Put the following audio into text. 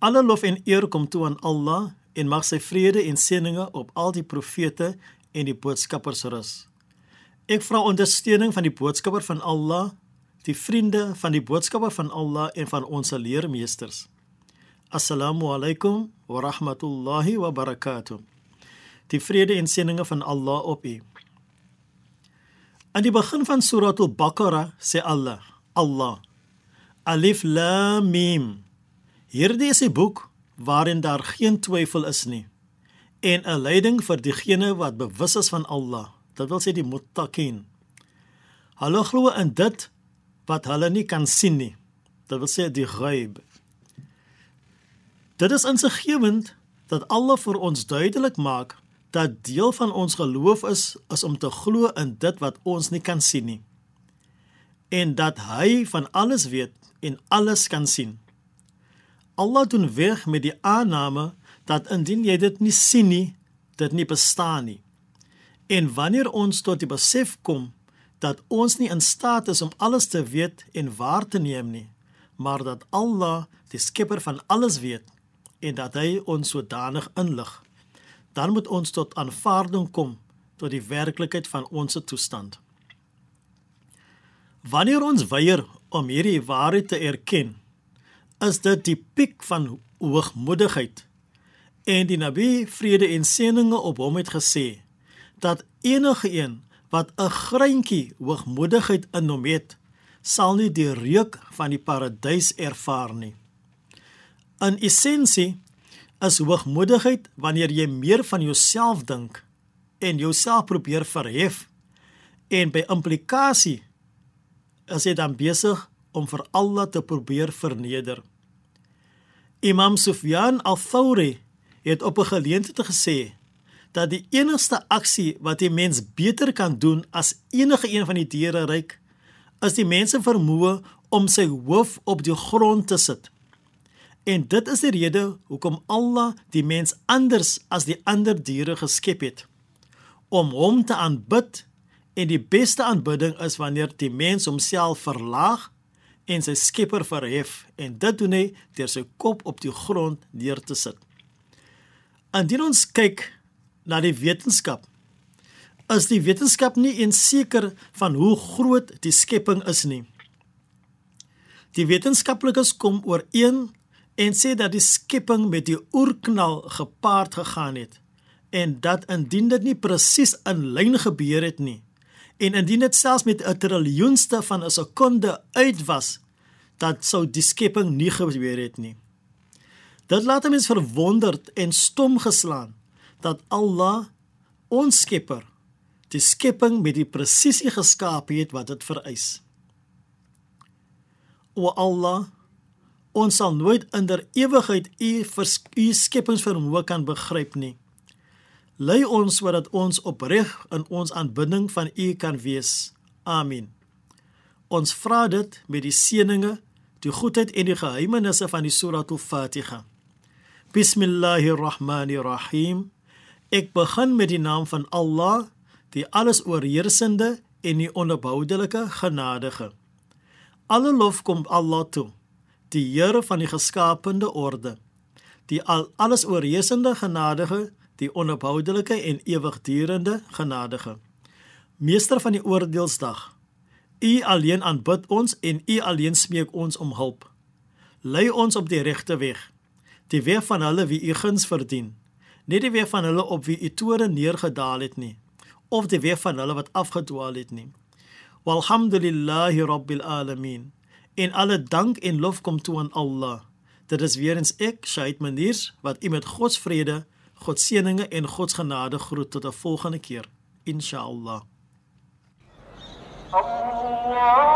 Alle lof en eer kom toe aan Allah en mag sy vrede en seëninge op al die profete en die boodskappers rus. Ek vra ondersteuning van die boodskapper van Allah, die vriende van die boodskapper van Allah en van ons leermeesters. Assalamu alaykum wa rahmatullahi wa barakatuh. Die vrede en seëninge van Allah op u. Aan die begin van Surah Al-Baqarah sê Allah, Allah Alif Lam Mim. Hierdie is 'n boek waarin daar geen twyfel is nie en 'n leiding vir diegene wat bewus is van Allah. Dit wil sê die muttaqin. Hulle glo in dit wat hulle nie kan sien nie. Dit wil sê die ghaib. Dit is insiggewend dat Allah vir ons duidelik maak dat deel van ons geloof is is om te glo in dit wat ons nie kan sien nie en dat hy van alles weet en alles kan sien. Allah doen weg met die aanname dat indien jy dit nie sien nie, dit nie bestaan nie. En wanneer ons tot die besef kom dat ons nie in staat is om alles te weet en waar te neem nie, maar dat Allah die skepper van alles weet en dat hy ons sodanig inlig, dan moet ons tot aanvaarding kom tot die werklikheid van ons toestand. Wanneer ons weier om hierdie waarheid te erken, is dit die piek van hoogmoedigheid. En die Nabi vrede en seëninge op hom het gesê dat enige een wat 'n greintjie hoogmoedigheid in hom het, sal nie die reuk van die paradys ervaar nie. In essensie is hoogmoedigheid wanneer jy meer van jouself dink en jouself probeer verhef en by implikasie is jy dan besig om vir Allah te probeer verneder. Imam Sufyan al-Thawri het op 'n geleentheid gesê dat die enigste aksie wat die mens beter kan doen as enige een van die diere ryk is die mense vermoë om sy hoof op die grond te sit. En dit is die rede hoekom Allah die mens anders as die ander diere geskep het om hom te aanbid en die beste aanbidding is wanneer die mens homself verlaag en sy Skepper verhef en dit doen hy deur sy kop op die grond neer te sit. Indien ons kyk na die wetenskap, is die wetenskap nie eens seker van hoe groot die skepping is nie. Die wetenskaplikes kom ooreen en sê dat die skepping met die oerknal gepaard gegaan het en dat indien dit nie presies in lyn gebeur het nie en indien dit selfs met 'n triljoenste van 'n sekonde uit was dat sou die skepping nie gebeur het nie. Dit laat mense verwonderd en stom geslaan dat Allah ons Skepper die skepping met die presisie geskaap het wat dit vereis. O Allah, ons sal nooit in der ewigheid u u skepingsvermoë kan begryp nie. Lei ons sodat ons opreg in ons aanbidding van u kan wees. Amen. Ons vra dit met die seëninge, die goedheid en die geheimenisse van die Surah Al-Fatiha. Bismillahirrahmanirrahim. Ek begin met die naam van Allah, die alles oorheersende en die onverboudelike genadige. Alle lof kom Allah toe, die Here van die geskaapte orde, die al alles oorheersende genadige, die onverboudelike en ewigdurende genadige. Meester van die oordeelsdag. U alleen aanbid ons en u alleen smeek ons om hulp. Lei ons op die regte weg, die weg van hulle wie u guns verdien, nie die weg van hulle op wie u toorn neergedaal het nie, of die weg van hulle wat afgedwaal het nie. Walhamdulillahi rabbil alamin. En alle dank en lof kom toe aan Allah. Dit is weer eens ek, Shaid Manier, wat u met God se vrede, God seëninge en God se genade groet tot 'n volgende keer. Inshallah. Allah